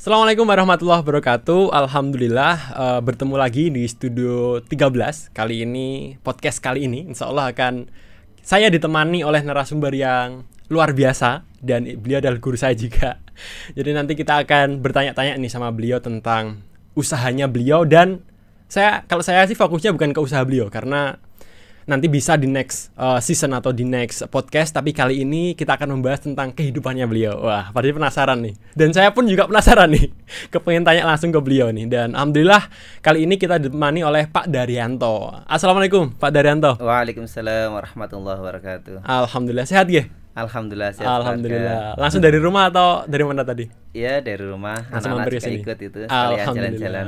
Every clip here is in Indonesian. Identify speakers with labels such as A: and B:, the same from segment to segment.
A: Assalamualaikum warahmatullahi wabarakatuh. Alhamdulillah uh, bertemu lagi di studio 13. Kali ini podcast kali ini insya Allah akan saya ditemani oleh narasumber yang luar biasa dan beliau adalah guru saya juga. Jadi nanti kita akan bertanya-tanya nih sama beliau tentang usahanya beliau dan saya kalau saya sih fokusnya bukan ke usaha beliau karena nanti bisa di next uh, season atau di next podcast. Tapi kali ini kita akan membahas tentang kehidupannya beliau. Wah pasti penasaran nih. Dan saya pun juga penasaran nih. Kepengen tanya langsung ke beliau nih. Dan alhamdulillah kali ini kita ditemani oleh Pak Daryanto. Assalamualaikum Pak Daryanto.
B: Waalaikumsalam warahmatullahi wabarakatuh.
A: Alhamdulillah. Sehat ya
B: Alhamdulillah sehat
A: Alhamdulillah. Langsung dari rumah atau dari mana tadi?
B: Iya dari rumah.
A: Langsung mampir ke
B: juga
A: sini.
B: ikut itu
A: Alhamdulillah.
B: jalan-jalan.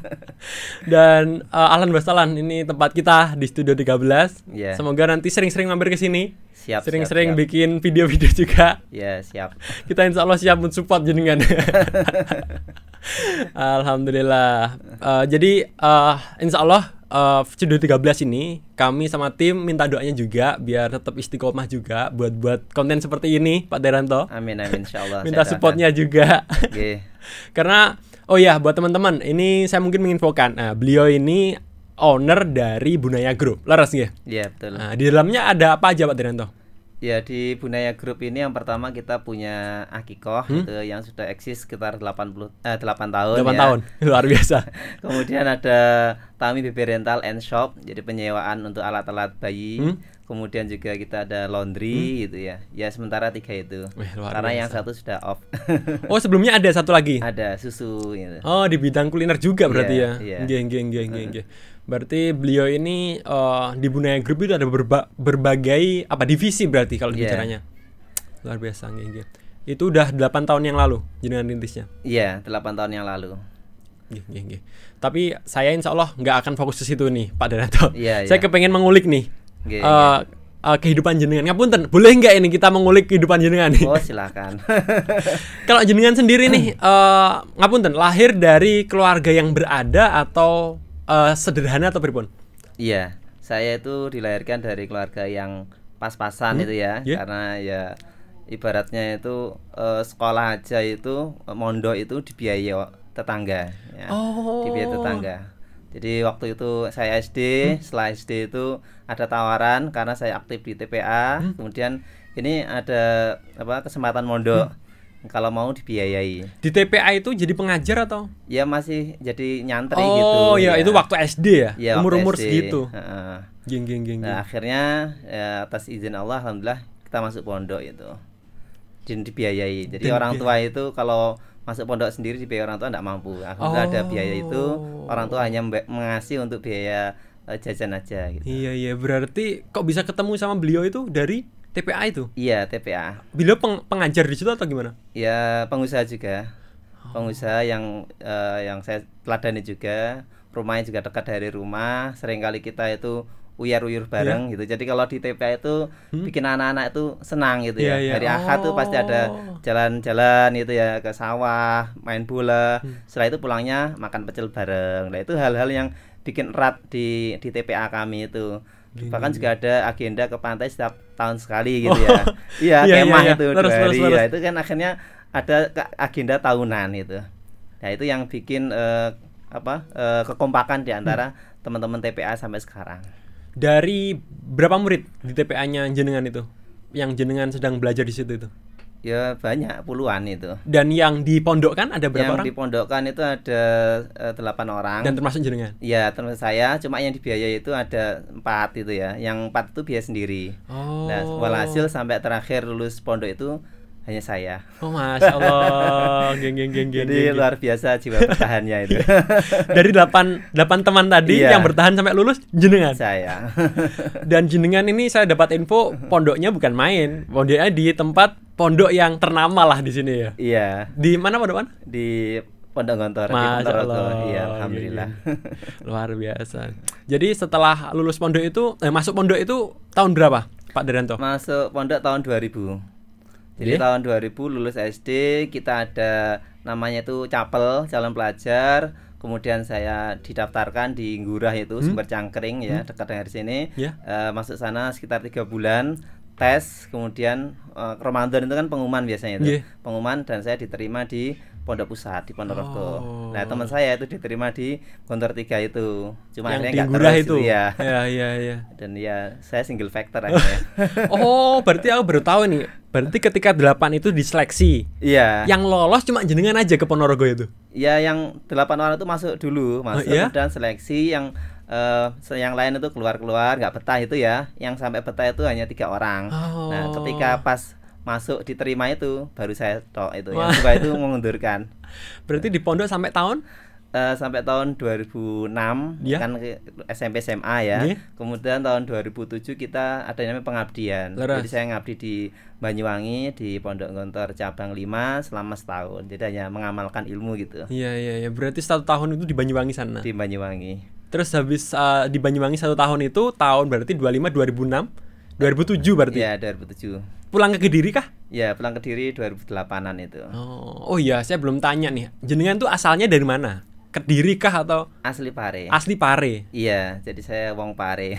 A: Dan uh, Ahlan Basalan ini tempat kita di Studio 13.
B: Iya.
A: Semoga nanti sering-sering mampir ke sini.
B: Siap,
A: Sering-sering bikin video-video juga.
B: Ya siap.
A: Kita insya Allah siap mensupport jenengan. Alhamdulillah. Uh, jadi uh, insya Allah uh, Studio 13 ini kami sama tim minta doanya juga biar tetap istiqomah juga buat buat konten seperti ini Pak Deranto.
B: Amin amin insyaallah.
A: Minta supportnya juga.
B: Oke.
A: Karena oh ya buat teman-teman ini saya mungkin menginfokan. Nah, beliau ini owner dari Bunaya Group. Laras ya?
B: Iya betul.
A: Nah, di dalamnya ada apa aja Pak Deranto?
B: Ya di Bunaya Group ini yang pertama kita punya Akikoh
A: Hmm?
B: itu yang sudah eksis sekitar 80 eh 8 tahun
A: 8
B: ya.
A: tahun. Luar biasa.
B: Kemudian ada Tami Baby Rental and Shop, jadi penyewaan untuk alat-alat bayi.
A: Hmm?
B: Kemudian juga kita ada laundry gitu ya. Ya sementara tiga itu.
A: Wih, luar
B: Karena yang
A: biasa.
B: satu sudah off.
A: Oh, sebelumnya ada satu lagi.
B: ada susu gitu.
A: Oh, di bidang kuliner juga berarti
B: Iya,
A: ya.
B: iya.
A: Nggih, nggih, nggih, nggih, nggih. Berarti beliau ini eh, di Bunaya Group itu ada berba- berbagai apa divisi berarti kalau
B: Iya.
A: bicaranya. Luar biasa, nggih, nggih. Itu udah 8 tahun yang lalu jenengan rintisnya.
B: Iya, 8 tahun yang lalu.
A: Nggih, nggih, nggih. Tapi saya insya Allah nggak akan fokus ke situ nih, Pak Danato.
B: Iya,
A: Saya
B: iya.
A: kepengen mengulik nih Eh, eh, kehidupan jenengan. Ngapunten, boleh nggak ini kita mengulik kehidupan jenengan nih?
B: Oh, silakan.
A: Kalau jenengan sendiri nih, eh, ngapunten, lahir dari keluarga yang berada atau eh, sederhana atau pripun?
B: Iya, saya itu dilahirkan dari keluarga yang pas-pasan
A: Hmm,
B: itu ya,
A: iya.
B: karena ya ibaratnya itu eh, sekolah aja itu mondok itu dibiayai tetangga, ya,
A: Oh.
B: dibiayai tetangga. Jadi waktu itu saya SD,
A: Hmm.
B: setelah SD itu ada tawaran karena saya aktif di TPA,
A: Hmm.
B: kemudian ini ada apa kesempatan mondok kalau mau dibiayai.
A: Di TPA itu jadi pengajar atau?
B: Ya masih jadi nyantri gitu.
A: Oh, ya, itu waktu SD ya?
B: Iya, waktu
A: Umur-umur segitu.
B: Heeh.
A: Geng, geng, geng,
B: Nah akhirnya ya, atas izin Allah alhamdulillah kita masuk pondok itu dan dibiayai. Jadi
A: Dan
B: orang tua itu kalau masuk pondok sendiri dibiayai orang tua tidak mampu. Alhamdulillah ada biaya itu
A: Oh.
B: orang tua hanya mengasih untuk biaya eh, jajan aja gitu.
A: Iya, iya. Berarti kok bisa ketemu sama beliau itu dari TPA itu?
B: Iya TPA.
A: Beliau peng- pengajar di situ atau gimana?
B: Ya pengusaha juga.
A: Oh.
B: Pengusaha yang eh, yang saya teladani juga. Rumahnya juga dekat dari rumah. Seringkali kita itu uyar-uyur bareng
A: Iya.
B: gitu. Jadi kalau di TPA itu bikin anak-anak itu senang gitu
A: Hmm? Iya,
B: ya.
A: iya.
B: Hari Ahad tuh pasti ada
A: Oh.
B: jalan-jalan gitu ya ke sawah, main bola.
A: Hmm.
B: Setelah itu pulangnya makan pecel bareng. Nah, itu hal-hal yang bikin erat di di TPA kami itu. Bahkan juga ada agenda ke pantai setiap tahun sekali gitu ya. Iya,
A: Iya, iya,
B: kemah
A: iya.
B: itu
A: Terus,
B: dua hari.
A: terus.
B: Ya, itu kan akhirnya ada agenda tahunan itu. Nah, itu yang bikin eh, apa? eh, kekompakan di antara
A: Hmm.
B: teman-teman TPA sampai sekarang.
A: Dari berapa murid di TPA-nya jenengan itu? Yang jenengan sedang belajar di situ itu?
B: Ya banyak puluhan itu.
A: Dan yang di pondok kan ada berapa
B: yang
A: orang?
B: dipondokkan itu ada eh, delapan orang.
A: Dan termasuk jenengan?
B: Ya termasuk saya, cuma yang dibiayai itu ada empat itu ya. Yang empat itu biaya sendiri.
A: Oh.
B: Nah, walhasil sampai terakhir lulus pondok itu hanya saya.
A: Oh, Masya Allah. Geng, geng, geng, geng,
B: Jadi
A: geng,
B: luar biasa jiwa bertahannya itu.
A: Dari delapan, delapan teman tadi
B: Iya.
A: yang bertahan sampai lulus jenengan.
B: saya.
A: Dan jenengan ini saya dapat info pondoknya bukan main. Pondoknya di tempat pondok yang ternama lah di sini ya.
B: Iya,
A: Di mana pondok mana?
B: di Pondok Gontor di
A: Masya
B: Ponorogo.
A: Allah.
B: Iya, alhamdulillah.
A: Luar biasa. Jadi setelah lulus pondok itu, eh, masuk pondok itu tahun berapa, Pak Deranto?
B: Masuk pondok tahun 2000. Jadi
A: Iya.
B: tahun 2000 lulus SD, kita ada namanya itu capel calon pelajar. Kemudian saya didaftarkan di Ngurah itu Sumber Cangkring ya, dekat dari sini.
A: Ya.
B: Eh, masuk sana sekitar tiga bulan tes, kemudian eh, Ramadan itu kan pengumuman biasanya itu.
A: Iya.
B: Pengumuman dan saya diterima di Pondok Pusat di Ponorogo.
A: Oh.
B: Nah, teman saya itu diterima di Gontor 3 itu. Cuma
A: yang
B: akhirnya
A: di
B: nggak terus
A: itu.
B: ya.
A: Ya, ya, ya.
B: Dan ya saya single factor akhirnya.
A: Oh, berarti aku baru tahu nih. Berarti ketika delapan itu diseleksi.
B: Iya.
A: Yang lolos cuma jenengan aja ke Ponorogo itu.
B: Ya yang delapan orang itu masuk dulu, masuk
A: iya?
B: dan seleksi yang eh, se- yang lain itu keluar-keluar nggak betah itu ya. Yang sampai betah itu hanya tiga orang. Nah
A: Oh.
B: ketika pas masuk diterima itu baru saya tok itu.
A: Wah.
B: Yang dua itu mengundurkan.
A: Berarti di pondok sampai tahun?
B: Eh, sampai tahun 2006
A: Iya.
B: kan ke SMP SMA ya.
A: Iya.
B: Kemudian tahun 2007 kita ada yang namanya pengabdian.
A: Leres.
B: Jadi saya ngabdi di Banyuwangi di Pondok Gontor cabang 5 selama setahun. Jadi hanya mengamalkan ilmu gitu
A: Iya, iya, iya. Berarti satu tahun itu di Banyuwangi sana.
B: di Banyuwangi.
A: Terus habis uh, di Banyuwangi satu tahun itu tahun berarti 25 2006 2007 berarti.
B: Iya, 2007.
A: Pulang ke Kediri kah?
B: Ya, pulang ke diri 2008-an itu.
A: Oh, oh iya, saya belum tanya nih. Jenengan tuh asalnya dari mana? Kediri kah atau
B: Asli Pare.
A: asli Pare?
B: Iya, jadi saya wong Pare.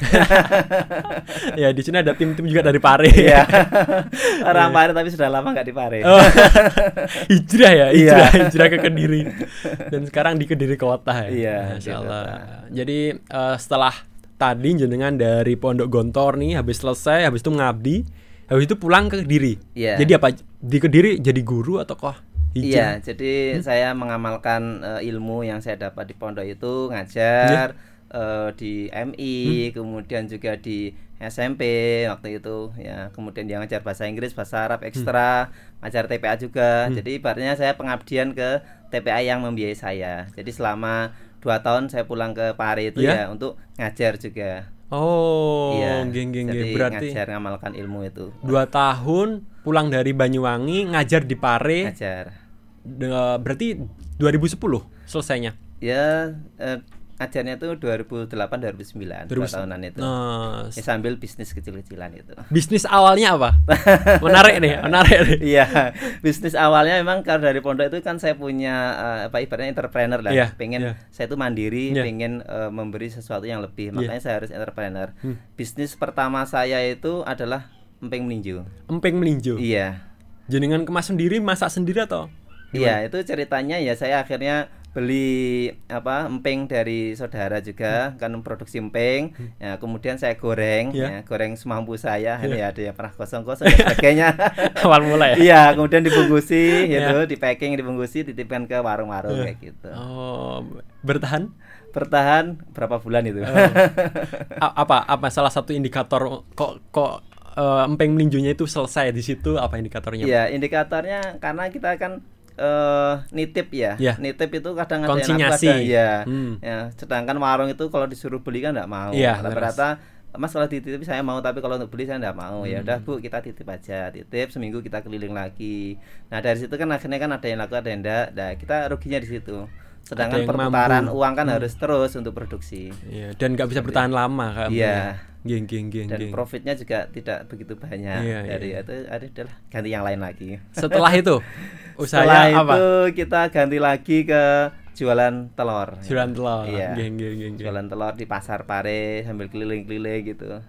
A: ya, di sini ada tim-tim juga dari Pare.
B: Iya. Orang Pare tapi sudah lama nggak di Pare.
A: Oh, hijrah ya,
B: Iya.
A: hijrah, hijrah ke Kediri. Dan sekarang di Kediri kota ya.
B: Iya,
A: Masya
B: di
A: Allah.
B: kota.
A: Jadi eh, setelah tadi jenengan dari Pondok Gontor nih habis selesai, habis itu ngabdi, habis itu pulang ke Kediri.
B: Iya.
A: Jadi apa? Di Kediri jadi guru atau kok?
B: Iya, jadi saya mengamalkan eh, ilmu yang saya dapat di pondok itu ngajar eh, di MI, kemudian juga di SMP waktu itu ya. Kemudian dia ngajar bahasa Inggris, bahasa Arab ekstra, ngajar TPA juga. Jadi ibaratnya saya pengabdian ke TPA yang membiayai saya. Jadi selama dua tahun saya pulang ke Pare itu
A: Iya.
B: ya untuk ngajar juga.
A: Oh,
B: Iya.
A: geng geng
B: Jadi.
A: Berarti
B: ngajar ngamalkan ilmu itu.
A: dua tahun pulang dari Banyuwangi ngajar di Pare.
B: Ngajar.
A: De- berarti 2010 selesainya.
B: Ya eh, ngajarnya itu 2008 2009 dua
A: 2000.
B: tahunan itu.
A: Nah,
B: Ya, sambil bisnis kecil-kecilan itu.
A: bisnis awalnya apa? menarik nih, menarik nih.
B: Iya, bisnis awalnya memang kalau dari pondok itu kan saya punya eh, apa ibaratnya entrepreneur lah.
A: Iya,
B: pengen
A: iya.
B: saya itu mandiri,
A: Iya.
B: pengen eh, memberi sesuatu yang lebih.
A: Iya.
B: Makanya saya harus entrepreneur.
A: Hmm.
B: Bisnis pertama saya itu adalah emping meninju.
A: Empeng meninju.
B: Iya.
A: Jenengan kemas sendiri, masak sendiri atau?
B: Iya, itu ceritanya ya saya akhirnya beli apa emping dari saudara
A: Hmm.
B: juga kan produksi emping ya kemudian saya goreng
A: Iya.
B: ya goreng semampu saya
A: Iya.
B: ini ada yang pernah kosong-kosong dan sebagainya
A: Awal mulai ya?
B: iya kemudian dibungkusi
A: Iya.
B: gitu di packing dibungkusi titipkan ke warung-warung
A: Iya.
B: kayak gitu
A: Oh, bertahan?
B: bertahan berapa bulan itu
A: Oh. Apa apa salah satu indikator kok kok eh, empeng meninjunya itu selesai di situ apa indikatornya?
B: Iya, indikatornya karena kita kan eh nitip ya.
A: Iya.
B: Nitip itu kadang ada yang ada- Iya.
A: Hmm.
B: Ya, sedangkan warung itu kalau disuruh beli kan enggak mau.
A: Iya,
B: Rata-rata Mas kalau dititip saya mau tapi kalau untuk beli saya enggak mau. Ya
A: Hmm.
B: udah Bu, kita titip aja. Titip seminggu kita keliling lagi. Nah, dari situ kan akhirnya kan ada yang laku ada yang enggak. Nah, kita ruginya di situ. Sedangkan perputaran
A: mampu.
B: uang kan
A: Hmm.
B: harus terus untuk produksi.
A: Iya, dan nggak bisa bertahan lama kan?
B: Iya.
A: Geng geng geng
B: Dan
A: geng.
B: profitnya juga tidak begitu banyak.
A: Iya,
B: dari
A: iya.
B: itu ada adalah ganti yang lain lagi.
A: Setelah itu
B: Setelah
A: usahanya apa?
B: itu kita ganti lagi ke jualan telur.
A: Jualan telur.
B: Iya.
A: Geng geng geng geng.
B: Jualan telur di pasar Pare sambil keliling-keliling gitu.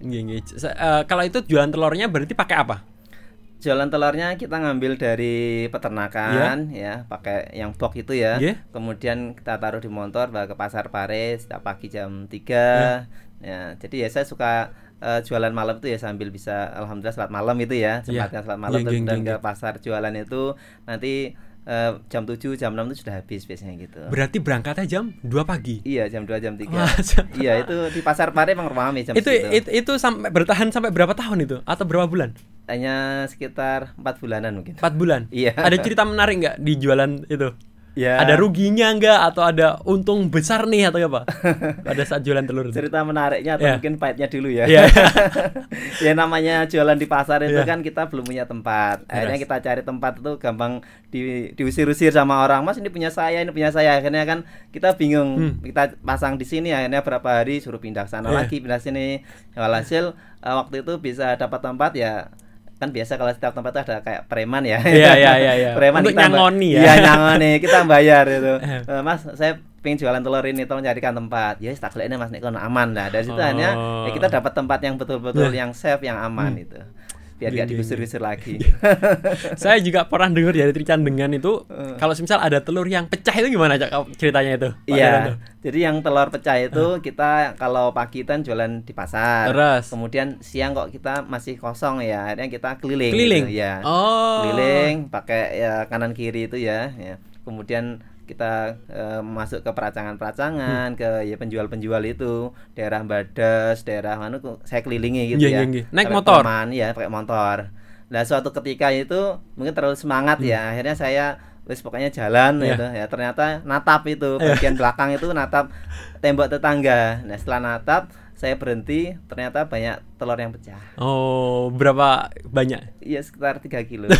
A: Geng, geng. Eh, kalau itu jualan telurnya berarti pakai apa?
B: Jualan telurnya kita ngambil dari peternakan ya, pakai yang box itu ya.
A: Iya.
B: Kemudian kita taruh di motor bawa ke pasar Pare setiap pagi jam 3. Ya, jadi ya saya suka eh, jualan malam itu ya sambil bisa alhamdulillah salat malam itu ya,
A: Iya.
B: sempatnya salat malam
A: geng,
B: dan
A: geng,
B: ke
A: geng.
B: pasar jualan itu nanti eh, jam 7 jam 6 itu sudah habis biasanya gitu.
A: Berarti berangkatnya jam 2 pagi.
B: Iya jam 2 jam 3
A: Wah, jam-
B: Iya itu di pasar Pare emang ramai jam
A: itu, itu itu sampai bertahan sampai berapa tahun itu atau berapa bulan?
B: Hanya sekitar empat bulanan mungkin.
A: 4 bulan.
B: Iya.
A: Ada cerita menarik nggak di jualan itu?
B: Ya.
A: Ada ruginya nggak atau ada untung besar nih atau apa? Pada saat jualan telur itu.
B: cerita menariknya atau
A: Iya.
B: mungkin pahitnya dulu ya.
A: Iya.
B: ya namanya jualan di pasar itu
A: Iya.
B: kan kita belum punya tempat. Akhirnya kita cari tempat itu gampang di diusir-usir sama orang. Mas ini punya saya, ini punya saya. Akhirnya kan kita bingung.
A: Hmm.
B: Kita pasang di sini akhirnya berapa hari suruh pindah sana
A: Iya.
B: lagi, pindah sini. Walhasil eh, waktu itu bisa dapat tempat ya kan biasa kalau setiap tempat itu ada kayak preman ya.
A: Iya, iya, iya, iya.
B: preman
A: Untuk
B: kita
A: nyangoni ya.
B: Iya, nyangoni. Kita bayar itu.
A: Eh.
B: Eh, mas, saya pengen jualan telur ini tolong carikan tempat. Ya, tak ini Mas Nek kono aman lah. Dari situ
A: Oh.
B: hanya ya kita dapat tempat yang betul-betul yang safe, yang aman
A: Hmm.
B: itu. Biar
A: Iya,
B: nggak
A: iya,
B: digusur-gusur lagi.
A: Saya juga pernah dengar dari Trican dengan itu kalau misal ada telur yang pecah itu gimana Cak ceritanya itu?
B: Iya. Jadi yang telur pecah itu kita kalau pagi kan jualan di pasar.
A: Terus?
B: Kemudian siang kok kita masih kosong ya, akhirnya kita keliling.
A: Keliling?
B: gitu, ya.
A: Oh.
B: Keliling pakai ya kanan kiri itu ya. ya. Kemudian kita eh, masuk ke peracangan-peracangan, ke ya penjual-penjual itu, daerah Badas, daerah mana saya kelilingi gitu
A: Iya,
B: ya.
A: iya, iya. Naik motor?
B: Perumahan, ya, pakai motor. Nah, suatu ketika itu mungkin terlalu semangat
A: Hmm.
B: ya. Akhirnya saya wis pokoknya jalan
A: Iya.
B: gitu ya. Ternyata natap itu bagian belakang itu natap tembok tetangga. Nah, setelah natap saya berhenti, ternyata banyak telur yang pecah.
A: Oh, berapa banyak?
B: Iya, sekitar 3 kilo.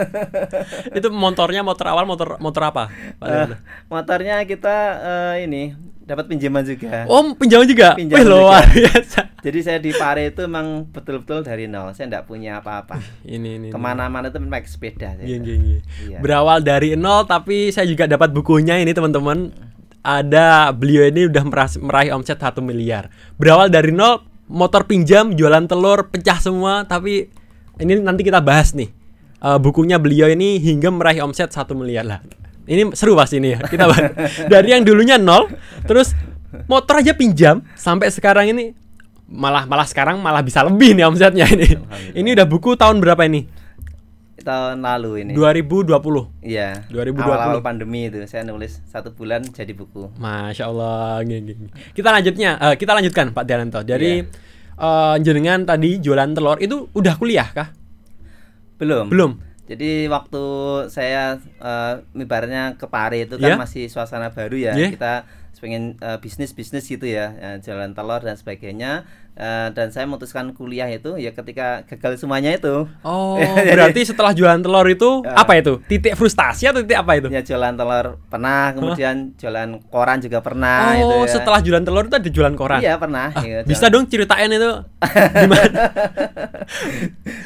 A: itu motornya motor awal motor motor apa? Pak Dewanto?
B: motornya kita eh, ini dapat pinjaman juga.
A: Oh, pinjaman juga.
B: Pinjaman
A: Wih, luar biasa.
B: Jadi saya di Pare itu memang betul-betul dari nol. Saya tidak punya apa-apa.
A: Ini ini. Ke
B: mana-mana itu pakai sepeda.
A: Iya, iya, iya.
B: Iya.
A: Berawal dari nol tapi saya juga dapat bukunya ini teman-teman. Ada beliau ini udah meraih omset 1 miliar. Berawal dari nol, motor pinjam, jualan telur, pecah semua, tapi ini nanti kita bahas nih. Eh, bukunya beliau ini hingga meraih omset 1 miliar lah. Ini seru pasti ini ya. Kita bahas. dari yang dulunya nol, terus motor aja pinjam sampai sekarang ini malah malah sekarang malah bisa lebih nih omsetnya ini. Ini udah buku tahun berapa ini?
B: Tahun lalu ini.
A: 2020.
B: Iya.
A: 2020.
B: Awal-awal pandemi itu saya nulis satu bulan jadi buku.
A: Masya Allah. Gini, gini. Kita lanjutnya, eh, kita lanjutkan Pak Dianto. Jadi
B: Iya.
A: eh, jenengan tadi jualan telur itu udah kuliah kah?
B: Belum.
A: Belum.
B: Jadi waktu saya eh ibaratnya ke Pare itu kan
A: Iya.
B: masih suasana baru ya.
A: Iya.
B: Kita pengen eh, bisnis-bisnis gitu ya, ya, jalan telur dan sebagainya. Eh, dan saya memutuskan kuliah itu ya ketika gagal semuanya itu.
A: Oh,
B: Jadi-
A: berarti setelah jualan telur itu
B: Ya.
A: apa itu? Titik frustasi atau titik apa itu?
B: Ya jualan telur pernah, kemudian jualan koran juga pernah itu
A: oh,
B: ya.
A: setelah jualan telur itu ada jualan koran.
B: Iya pernah.
A: Ah,
B: iya,
A: bisa dong ceritain itu gimana?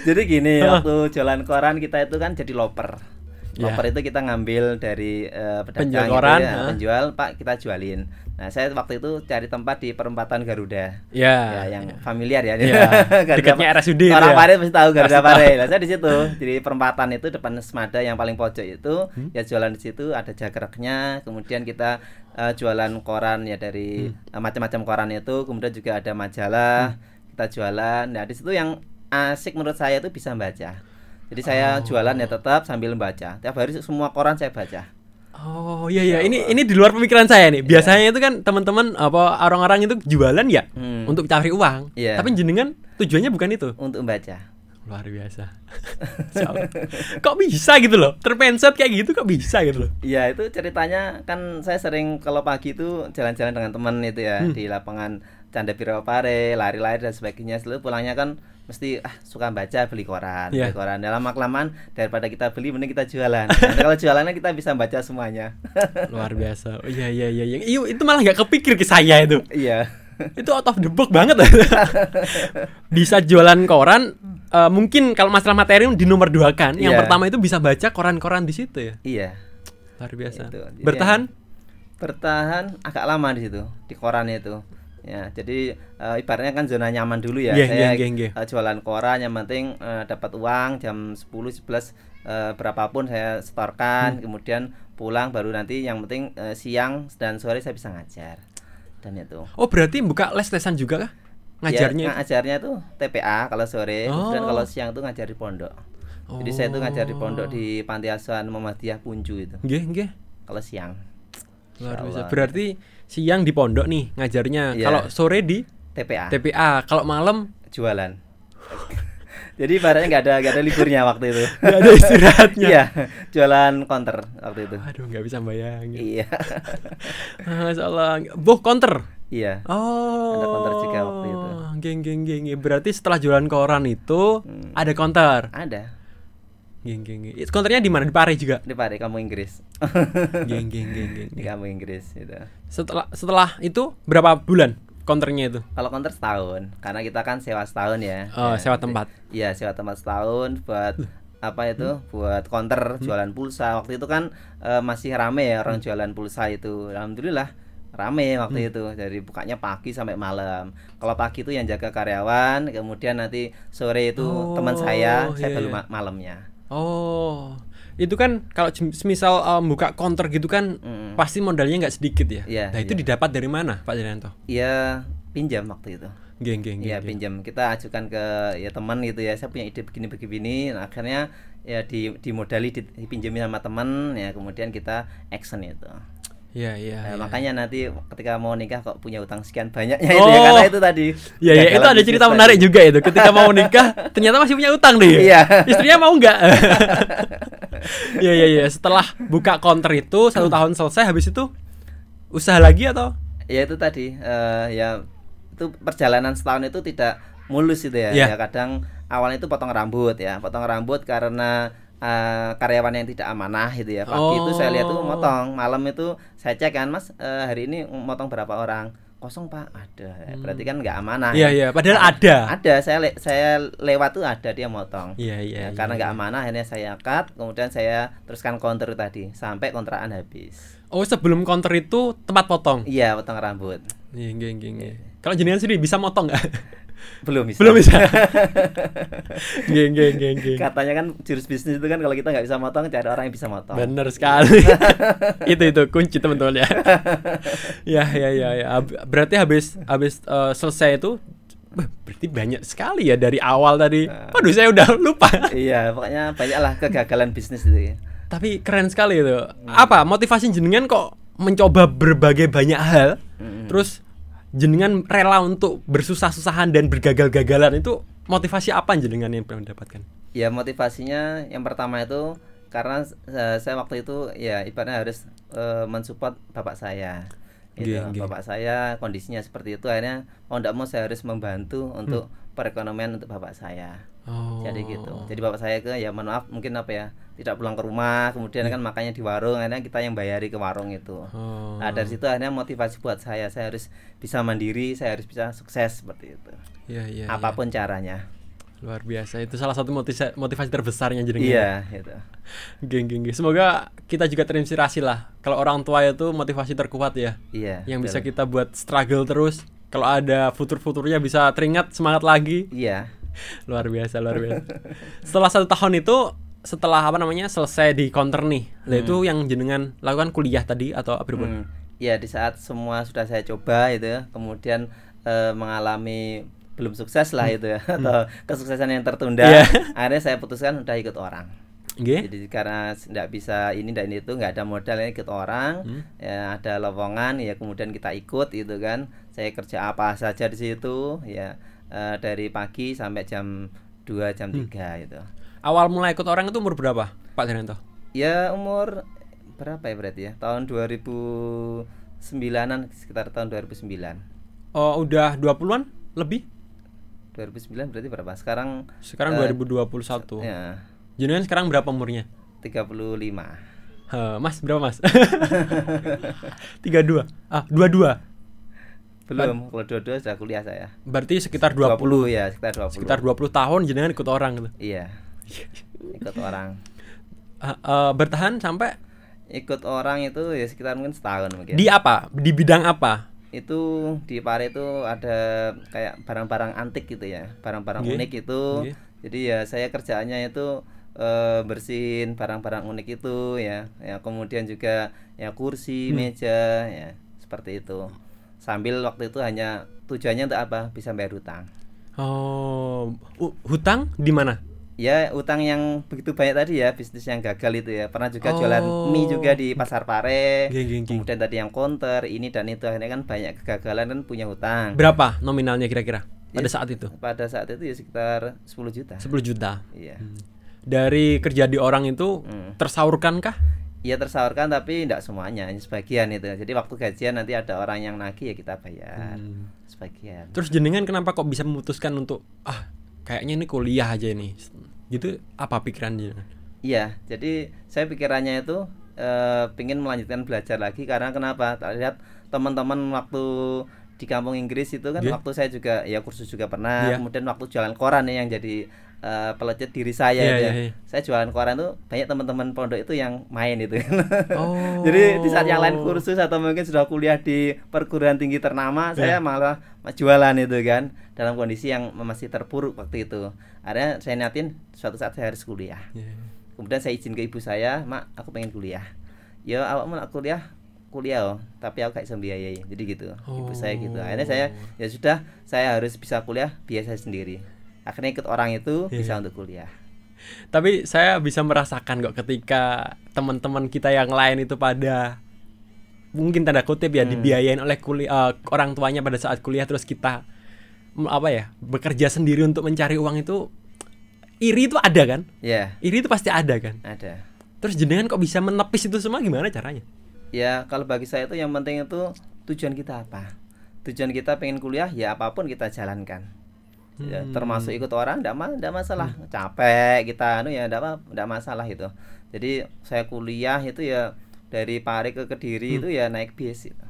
B: Jadi gini, waktu jualan koran kita itu kan jadi loper.
A: Iya.
B: Loper itu kita ngambil dari eh, pedagang
A: Penjual
B: gitu
A: koran,
B: ya, penjual, Pak kita jualin. Nah, saya waktu itu cari tempat di perempatan Garuda.
A: ya.
B: ya, yang familiar ya.
A: Iya,
B: Garuda
A: dekatnya RSUD itu
B: Orang
A: ya.
B: Pare pasti tahu Garuda
A: Pasti.
B: Pare. Nah, saya di situ. Jadi perempatan itu depan Semada yang paling pojok itu
A: Hmm.
B: ya jualan di situ ada jagreknya, kemudian kita eh, jualan koran ya dari
A: Hmm.
B: eh, macam-macam koran itu, kemudian juga ada majalah, kita jualan. Nah, di situ yang asik menurut saya itu bisa baca. Jadi saya
A: Oh.
B: jualan ya tetap sambil membaca. Tiap hari semua koran saya baca.
A: Oh iya iya ini ini di luar pemikiran saya nih. Biasanya itu kan teman-teman apa orang-orang itu jualan ya
B: Hmm.
A: untuk cari uang.
B: Iya.
A: Tapi jenengan tujuannya bukan itu.
B: Untuk membaca.
A: Luar biasa. Kok bisa gitu loh? Terpenset kayak gitu kok bisa gitu loh?
B: Iya itu ceritanya kan saya sering kalau pagi itu jalan-jalan dengan teman itu ya
A: Hmm.
B: di lapangan Canda Pare, lari-lari dan sebagainya. Selalu pulangnya kan mesti ah suka baca beli koran,
A: Iya.
B: beli koran. Dalam kelamaan daripada kita beli mending kita jualan. Nanti kalau jualannya kita bisa baca semuanya.
A: Luar biasa. Oh, iya iya iya. iya. Iyo, itu malah nggak kepikir ke saya itu.
B: Iya.
A: Itu out of the box banget. bisa jualan koran. eh, mungkin kalau masalah materi di nomor dua kan. Yang
B: Iya.
A: pertama itu bisa baca koran-koran di situ ya.
B: Iya.
A: Luar biasa.
B: Itu.
A: Bertahan.
B: Bertahan agak lama di situ di koran itu. Ya, jadi eh, ibaratnya kan zona nyaman dulu ya.
A: Iya,
B: Saya
A: iya, iya, iya.
B: eh, jualan koran yang penting eh, dapat uang jam 10 11 eh, berapapun saya setorkan,
A: Hmm.
B: kemudian pulang baru nanti yang penting eh, siang dan sore saya bisa ngajar. Dan itu.
A: Oh berarti buka les-lesan juga kah? Ngajarnya?
B: Ya, ngajarnya tuh TPA kalau sore,
A: Oh.
B: kalau siang tuh ngajar di pondok. Jadi saya tuh ngajar di pondok di Panti Asuhan Muhammadiyah Punju itu.
A: Nggih, nggih.
B: Kalau siang.
A: Luar biasa. Berarti siang di pondok nih ngajarnya.
B: Iya.
A: Kalau sore di
B: TPA.
A: TPA. Kalau malam
B: jualan. Jadi ibaratnya nggak ada nggak ada liburnya waktu itu.
A: nggak ada istirahatnya.
B: Iya, jualan counter waktu itu.
A: Aduh, nggak bisa bayangin.
B: Iya,
A: Ah, Masya Allah. Boh, counter.
B: iya.
A: Oh.
B: Ada counter juga waktu itu.
A: Geng, geng, geng. geng. Berarti setelah jualan koran itu
B: Hmm.
A: ada counter.
B: Ada
A: Geng, geng, geng. Itu Counternya di mana? Di Pare juga.
B: di Pare kamu Inggris.
A: Geng, geng, geng, geng.
B: di kamu Inggris itu.
A: Setelah setelah itu berapa bulan counternya itu?
B: Kalau counter setahun, karena kita kan sewa setahun ya.
A: Oh,
B: Ya,
A: sewa tempat.
B: Iya, sewa tempat setahun buat apa itu? Buat counter
A: Hmm.
B: jualan pulsa. Waktu itu kan eh, masih rame ya orang jualan pulsa itu. Alhamdulillah rame waktu itu dari bukanya pagi sampai malam kalau pagi itu yang jaga karyawan kemudian nanti sore itu
A: Oh,
B: teman saya saya
A: iya,
B: baru
A: iya.
B: ma- malamnya
A: Oh, itu kan kalau misal um, buka counter gitu kan
B: Mm.
A: pasti modalnya nggak sedikit ya.
B: Iya,
A: nah itu
B: iya.
A: didapat dari mana, Pak Jananto?
B: ya pinjam waktu itu
A: Geng, geng,
B: ya
A: geng, geng.
B: pinjam kita ajukan ke ya teman gitu ya saya punya ide begini begini nah, akhirnya ya di dimodali di- dipinjemin sama teman ya kemudian kita action itu
A: Iya, iya.
B: Nah,
A: iya.
B: makanya nanti ketika mau nikah kok punya utang sekian banyaknya itu ya
A: Oh.
B: karena itu tadi
A: Iya, iya, itu ada cerita menarik
B: tadi.
A: juga itu. Ketika mau nikah, ternyata masih punya utang deh.
B: Iya.
A: Istrinya mau nggak? Iya, iya, iya. Setelah buka counter itu satu tahun selesai, habis itu usaha lagi atau?
B: ya itu tadi eh, ya itu perjalanan setahun itu tidak mulus itu ya.
A: Iya.
B: Ya kadang awalnya itu potong rambut ya, potong rambut karena eh, karyawan yang tidak amanah gitu ya. Pagi itu saya lihat tuh
A: Oh.
B: motong, malam itu saya cek kan, Mas, eh, hari ini motong berapa orang? Kosong, Pak. Ada. Berarti kan nggak amanah.
A: Iya,
B: ya.
A: iya. Padahal ada.
B: Ada, saya le- saya lewat tuh ada dia motong.
A: Iya, iya.
B: Ya,
A: iya,
B: karena
A: iya.
B: nggak amanah akhirnya saya cut, kemudian saya teruskan counter tadi sampai kontrakan habis.
A: Oh, sebelum counter itu tempat potong.
B: Iya, potong rambut.
A: Iya, geng, geng. Kalau jenengan sendiri bisa motong nggak?
B: Belum bisa.
A: Belum bisa. geng, geng, geng, geng.
B: Katanya kan jurus bisnis itu kan kalau kita nggak bisa motong cari orang yang bisa motong.
A: Bener sekali. itu itu kunci teman-teman ya. ya ya ya ya. Berarti habis habis eh, selesai itu berarti banyak sekali ya dari awal tadi.
B: Nah.
A: Waduh, saya udah lupa.
B: iya, pokoknya banyaklah kegagalan bisnis itu ya.
A: Tapi keren sekali itu. Apa motivasi jenengan kok mencoba berbagai banyak hal?
B: Mm-mm.
A: Terus jenengan rela untuk bersusah-susahan dan bergagal-gagalan itu motivasi apa jenengan yang mendapatkan?
B: Ya motivasinya yang pertama itu karena eh, saya waktu itu ya ibaratnya harus eh, mensupport bapak saya. Gitu.
A: Nggih, nggih.
B: Bapak saya kondisinya seperti itu akhirnya mau tidak mau saya harus membantu untuk perekonomian untuk bapak saya.
A: Oh.
B: Jadi gitu. Jadi bapak saya ke ya mohon maaf mungkin apa ya tidak pulang ke rumah kemudian kan makanya di warung akhirnya kita yang bayari ke warung itu.
A: Oh.
B: Nah dari situ akhirnya motivasi buat saya saya harus bisa mandiri saya harus bisa sukses seperti itu.
A: Iya, iya, iya.
B: Apa pun caranya.
A: Luar biasa. Itu salah satu motivasi motivasi terbesarnya jenengan.
B: Iya gitu.
A: Geng, geng, geng. Semoga kita juga terinspirasi lah. Kalau orang tua itu motivasi terkuat ya.
B: Iya.
A: yang bisa
B: betul.
A: kita buat struggle terus. Kalau ada futur-futurnya bisa teringat semangat lagi.
B: Iya.
A: Luar biasa, luar biasa. setelah satu tahun itu, setelah apa namanya selesai di counter nih, lah itu yang jenengan lakukan kuliah tadi atau apa
B: Hmm. Ya di saat semua sudah saya coba itu ya, kemudian eh, mengalami belum sukses lah itu ya atau kesuksesan yang tertunda,
A: Hmm. Iya.
B: akhirnya saya putuskan udah ikut orang.
A: Nggih?
B: Jadi karena tidak bisa ini dan itu nggak ada modal ya ikut orang,
A: Hmm.
B: ya ada lowongan ya kemudian kita ikut gitu kan. Saya kerja apa saja di situ ya eh, dari pagi sampai jam 2 jam
A: Hmm.
B: 3 itu.
A: Awal mulai ikut orang itu umur berapa, Pak Jananto?
B: Ya umur berapa ya berarti ya? Tahun 2009-an sekitar tahun 2009.
A: Oh, udah 20-an lebih?
B: 2009 berarti berapa? Sekarang
A: Sekarang
B: Eh,
A: 2021.
B: ya
A: Jenengan sekarang berapa umurnya?
B: 35.
A: Heh, mas, berapa Mas? 32. Ah, 22.
B: Belum, kalau dua-dua sudah kuliah saya.
A: Berarti sekitar 20.
B: 20 ya, sekitar 20.
A: Sekitar 20 tahun jenengan ikut orang gitu.
B: Iya. Ikut orang.
A: Ah, eh, bertahan sampai
B: Ikut orang itu ya sekitar mungkin setahun mungkin.
A: di apa? Di bidang apa?
B: itu di Pare itu ada kayak barang-barang antik gitu ya, barang-barang unik itu. Jadi ya saya kerjaannya itu eh, bersihin barang-barang unik itu ya, ya kemudian juga ya kursi,
A: Hmm.
B: meja ya seperti itu. Sambil waktu itu hanya tujuannya untuk apa? Bisa bayar hutang.
A: Oh, hu- hutang di mana?
B: Ya utang yang begitu banyak tadi ya bisnis yang gagal itu ya pernah juga jualan
A: Oh.
B: mie juga di pasar Pare
A: Geng, geng, geng.
B: kemudian tadi yang counter ini dan itu akhirnya kan banyak kegagalan kan punya hutang
A: Berapa nominalnya kira-kira pada
B: Ya,
A: saat itu?
B: pada saat itu ya sekitar 10 juta
A: 10 juta.
B: iya
A: Dari kerja di orang itu
B: Hmm.
A: tersalurkankah?
B: Iya tersalurkan tapi tidak semuanya hanya sebagian itu jadi waktu gajian nanti ada orang yang nagih ya kita bayar
A: Hmm.
B: sebagian
A: Terus jenengan kenapa kok bisa memutuskan untuk ah kayaknya ini kuliah aja ini? Gitu apa pikiran jenengan?
B: Iya, jadi saya pikirannya itu eh, pingin melanjutkan belajar lagi karena kenapa? Tak lihat teman-teman waktu di kampung Inggris itu kan
A: Iya.
B: waktu saya juga ya kursus juga pernah,
A: Iya.
B: kemudian waktu jualan koran ya yang jadi uh, pelecehan diri saya itu
A: iya,
B: ya.
A: iya.
B: Saya jualan koran tuh banyak teman-teman pondok itu yang main itu.
A: Oh.
B: Jadi di saat yang lain kursus atau mungkin sudah kuliah di perguruan tinggi ternama, saya
A: Iya.
B: malah jualan itu kan dalam kondisi yang masih terpuruk waktu itu. Akhirnya saya niatin suatu saat saya harus kuliah.
A: Iya.
B: Kemudian saya izin ke ibu saya, "Mak, aku pengen kuliah." "Ya, awak mau nak kuliah?" kuliah oh, tapi aku gak bisa biayai jadi gitu ibu saya gitu akhirnya saya ya sudah saya harus bisa kuliah biaya saya sendiri akhirnya ikut orang itu
A: Iya.
B: bisa untuk kuliah
A: Tapi saya bisa merasakan kok ketika teman-teman kita yang lain itu pada mungkin tanda kutip ya
B: Hmm.
A: dibiayain oleh kuliah orang tuanya pada saat kuliah terus kita apa ya bekerja sendiri untuk mencari uang itu iri itu ada kan?
B: ya
A: Iri itu pasti ada kan?
B: ada
A: Terus jenengan kok bisa menepis itu semua gimana caranya?
B: ya kalau bagi saya itu yang penting itu tujuan kita apa tujuan kita pengen kuliah ya apa pun kita jalankan ya,
A: Hmm.
B: termasuk ikut orang tidak ma masalah. Capek kita anu ya tidak tidak masalah itu. Jadi saya kuliah itu ya dari Pare ke Kediri itu ya naik bis gitu.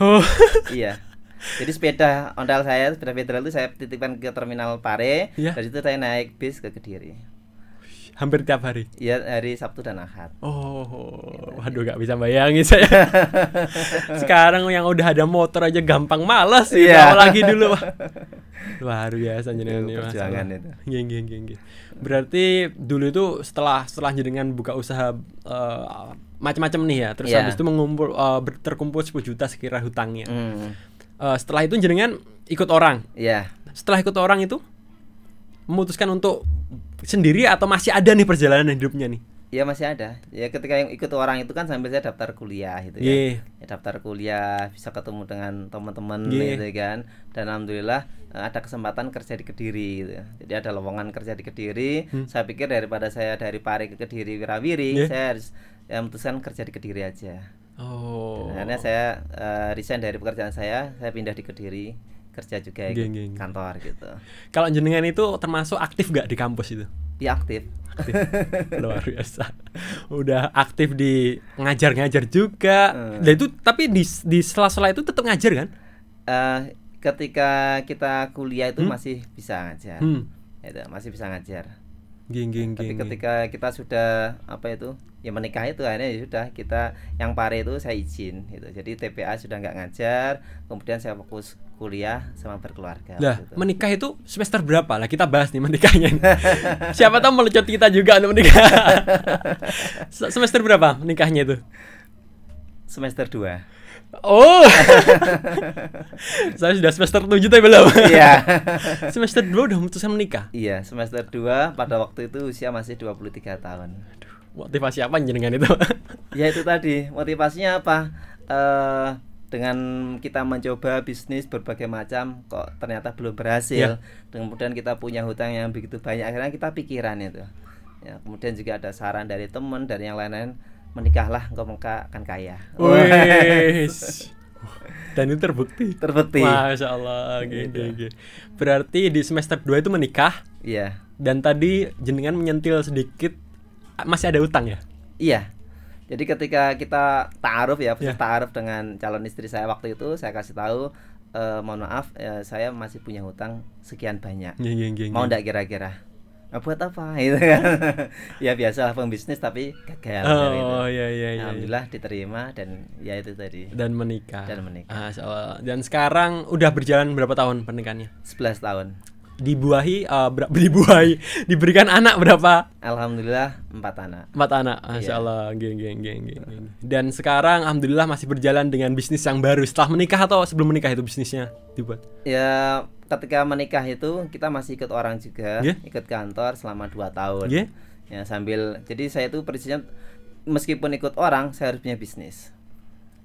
A: Oh,
B: iya. Jadi sepeda ondal saya sepeda federal itu saya titipkan ke terminal Pare.
A: Iya.
B: dari situ saya naik bis ke Kediri
A: hampir tiap hari.
B: ya hari Sabtu dan Ahad
A: Oh, waduh gak bisa bayangin saya. Sekarang yang udah ada motor aja gampang malas gitu,
B: Iya.
A: apalagi dulu. Luar biasa jenengan ini masalah.
B: itu.
A: Geng, geng, geng, geng. Berarti dulu itu setelah setelah jenengan buka usaha eh, macam-macam nih ya, terus
B: Iya.
A: habis itu mengumpul ber- terkumpul 10 juta sekira hutangnya.
B: hmm.
A: Eh, setelah itu jenengan ikut orang.
B: ya
A: Setelah ikut orang itu memutuskan untuk sendiri atau masih ada nih perjalanan hidupnya nih?
B: Ya masih ada. Ya ketika yang ikut orang itu kan sambil saya daftar kuliah gitu
A: Iya.
B: ya. Ya, daftar kuliah bisa ketemu dengan teman-teman
A: Iya.
B: gitu kan. Dan alhamdulillah eh, ada kesempatan kerja di Kediri gitu. Jadi ada lowongan kerja di Kediri. Saya pikir daripada saya dari Pare ke Kediri Wirawiri,
A: Hmm. Iya.
B: saya harus ya, memutuskan kerja di Kediri aja.
A: Oh.
B: Dan akhirnya saya eh, resign dari pekerjaan saya, saya pindah di Kediri kerja juga ikut
A: Geng, geng.
B: kantor gitu.
A: Kalau jenengan itu termasuk aktif gak di kampus itu?
B: Ya aktif.
A: Aktif. Luar biasa. Udah aktif di ngajar-ngajar juga.
B: Hmm.
A: Dan itu tapi di di sela-sela itu tetap ngajar kan?
B: Eh, ketika kita kuliah itu
A: Hmm?
B: masih bisa ngajar.
A: Hmm.
B: Itu masih bisa ngajar.
A: Geng geng
B: Tapi
A: geng. geng.
B: ketika kita sudah apa itu ya menikah itu akhirnya ya sudah kita yang pare itu saya izin gitu. Jadi TPA sudah nggak ngajar, kemudian saya fokus kuliah sama berkeluarga.
A: Lah,
B: gitu.
A: menikah itu semester berapa? Lah kita bahas nih menikahnya. Siapa tahu melecot kita juga untuk menikah. Se- semester berapa menikahnya itu?
B: semester 2
A: Oh. Saya sudah semester 7 tapi belum.
B: Iya.
A: semester 2 udah memutuskan menikah.
B: iya, semester 2 pada waktu itu usia masih 23 tahun.
A: Motivasi apa jenengan itu?
B: Ya itu tadi, motivasinya apa? Eh dengan kita mencoba bisnis berbagai macam kok ternyata belum berhasil. Dan kemudian kita punya hutang yang begitu banyak akhirnya kita pikiran itu. Ya, kemudian juga ada saran dari teman dari yang lain-lain menikahlah engkau mengka akan kaya.
A: Wis. Dan itu terbukti.
B: Terbukti.
A: Masya Allah.
B: Gitu.
A: oke, oke. Berarti di semester 2 itu menikah
B: Iya.
A: dan tadi jenengan menyentil sedikit masih ada utang ya?
B: Iya. Jadi ketika kita taaruf ya,
A: Iya.
B: taaruf dengan calon istri saya waktu itu, saya kasih tahu, eh, mohon maaf, eh, saya masih punya hutang sekian banyak.
A: Geng, geng, geng,
B: Mau
A: geng.
B: ndak kira-kira? Buat apa? Gitu kan. ya biasalah pembisnis tapi gagal. kan gitu.
A: Oh iya iya iya.
B: Alhamdulillah diterima dan ya itu tadi.
A: Dan menikah.
B: Dan menikah.
A: Masya Allah. Dan sekarang udah berjalan berapa tahun pernikahannya?
B: 11 tahun.
A: Dibuahi eh, ber- dibuahi diberikan anak berapa?
B: Alhamdulillah empat anak.
A: Empat anak, masya
B: Iya.
A: Allah, geng, geng, geng, geng, geng. Dan sekarang, alhamdulillah masih berjalan dengan bisnis yang baru. Setelah menikah atau sebelum menikah itu bisnisnya dibuat?
B: Ya ketika menikah itu kita masih ikut orang juga,
A: Iya.
B: ikut kantor selama 2 tahun.
A: Iya.
B: Ya sambil jadi saya itu prinsipnya meskipun ikut orang saya harus punya bisnis.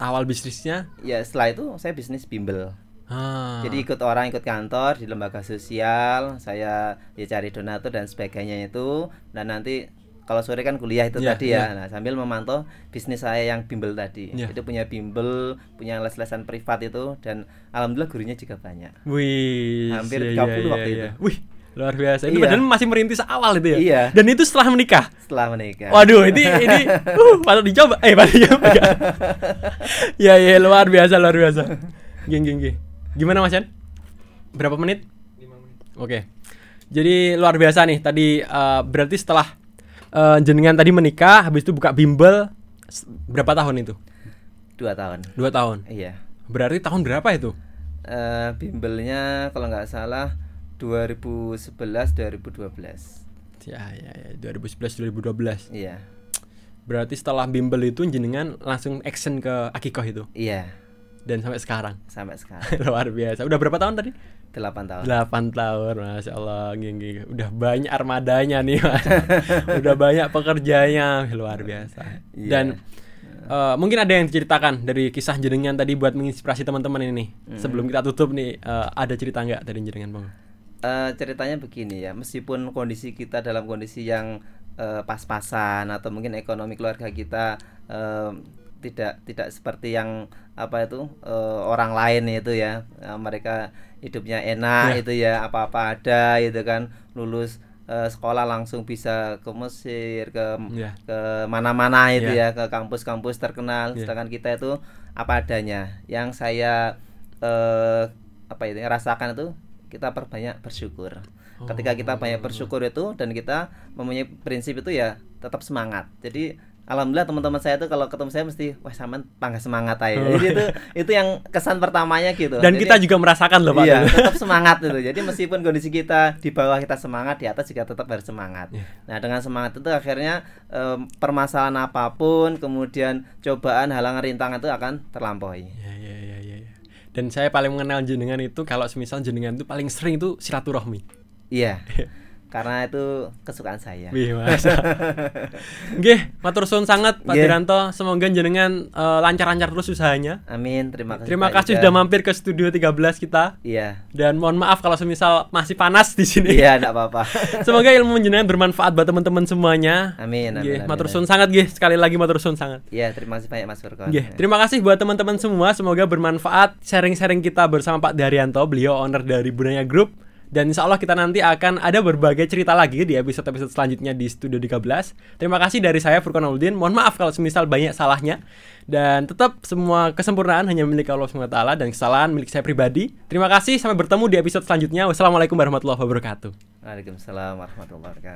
A: Awal bisnisnya?
B: Ya setelah itu saya bisnis bimbel.
A: Ah.
B: Jadi ikut orang ikut kantor di lembaga sosial, saya ya cari donatur dan sebagainya itu dan nanti kalau sore kan kuliah itu
A: Iya,
B: tadi ya. Nah, sambil memantau bisnis saya yang bimbel tadi.
A: Iya.
B: Itu punya bimbel, punya les-lesan privat itu dan alhamdulillah gurunya juga banyak.
A: Wih,
B: Hampir
A: iya,
B: 30
A: iya,
B: waktu
A: iya,
B: itu.
A: Wih, luar biasa. Itu
B: Iya.
A: padahal masih merintis awal itu ya.
B: Iya.
A: Dan itu setelah menikah.
B: Setelah menikah.
A: Waduh, ini ini uh, patut dicoba. Eh, patut dicoba. ya, ya, luar biasa, luar biasa. Geng, geng, geng. Gimana Mas Yan? Berapa menit? 5 menit. Oke. Jadi luar biasa nih tadi uh, berarti setelah uh, jenengan tadi menikah habis itu buka bimbel berapa tahun itu?
B: Dua tahun.
A: Dua tahun.
B: Iya.
A: Berarti tahun berapa itu?
B: Eh, bimbelnya kalau nggak salah 2011 2012.
A: Ya ya ya 2011 2012.
B: Iya.
A: Berarti setelah bimbel itu jenengan langsung action ke akikoh itu
B: Iya.
A: dan sampai sekarang.
B: Sampai sekarang
A: luar biasa. Udah berapa tahun tadi?
B: 8 tahun.
A: 8 tahun, masya Allah, nggih. udah banyak armadanya nih, Mas. udah banyak pekerjanya, luar biasa.
B: Iya.
A: Dan eh, mungkin ada yang diceritakan dari kisah jenengan tadi buat menginspirasi teman-teman ini. Sebelum kita tutup nih, eh, ada cerita nggak dari jenengan bang?
B: Eh, ceritanya begini ya, meskipun kondisi kita dalam kondisi yang eh, pas-pasan atau mungkin ekonomi keluarga kita eh, tidak tidak seperti yang apa itu eh, orang lain itu ya, Eh, mereka hidupnya enak
A: Ya.
B: itu ya apa-apa ada gitu kan, lulus eh, sekolah langsung bisa ke Mesir ke
A: Ya.
B: ke mana-mana itu
A: Ya.
B: ya ke kampus-kampus terkenal
A: Ya.
B: sedangkan kita itu apa adanya yang saya eh, apa itu rasakan itu kita perbanyak bersyukur ketika kita banyak bersyukur itu dan kita mempunyai prinsip itu ya tetap semangat jadi alhamdulillah teman-teman saya itu kalau ketemu saya mesti wah sama tangga semangat aja jadi itu itu yang kesan pertamanya gitu
A: Dan
B: Jadi-
A: kita juga merasakan loh Pak.
B: Iya, tetap semangat itu. Jadi meskipun kondisi kita di bawah kita semangat, di atas juga tetap harus semangat.
A: Iya.
B: Nah, dengan semangat itu akhirnya em, permasalahan apa pun, kemudian cobaan, halangan, rintangan itu akan terlampaui.
A: Ya, ya, ya, ya, ya. Dan saya paling mengenal jenengan itu kalau semisal jenengan itu paling sering itu silaturahmi.
B: Iya. Karena itu kesukaan saya.
A: Wih, Mas. Nggih, matur suwun sangat Pak. Diranto. Semoga jenengan eh, lancar-lancar terus usahanya.
B: Amin. Terima kasih.
A: Terima kasih sudah mampir ke studio 13 kita.
B: Iya.
A: Dan mohon maaf kalau semisal masih panas di sini.
B: Iya, enggak apa-apa.
A: Semoga ilmu jenengan bermanfaat buat teman-teman semuanya.
B: Amin, amin,
A: Nggih,
B: amin,
A: matur suwun sangat nggih. Sekali lagi matur suwun sangat.
B: Iya, terima kasih banyak Mas Furkon.
A: Nggih, terima kasih buat teman-teman semua. Semoga bermanfaat sharing-sharing kita bersama Pak Daryanto, beliau owner dari Bunaya Group. Dan insya Allah kita nanti akan ada berbagai cerita lagi di episode-episode selanjutnya di Studio 13. Terima kasih dari saya Furqan Auluddin. Mohon maaf kalau semisal banyak salahnya. Dan tetap semua kesempurnaan hanya milik Allah SWT dan kesalahan milik saya pribadi. Terima kasih, sampai bertemu di episode selanjutnya. Wassalamualaikum warahmatullahi wabarakatuh.
B: Waalaikumsalam warahmatullahi wabarakatuh.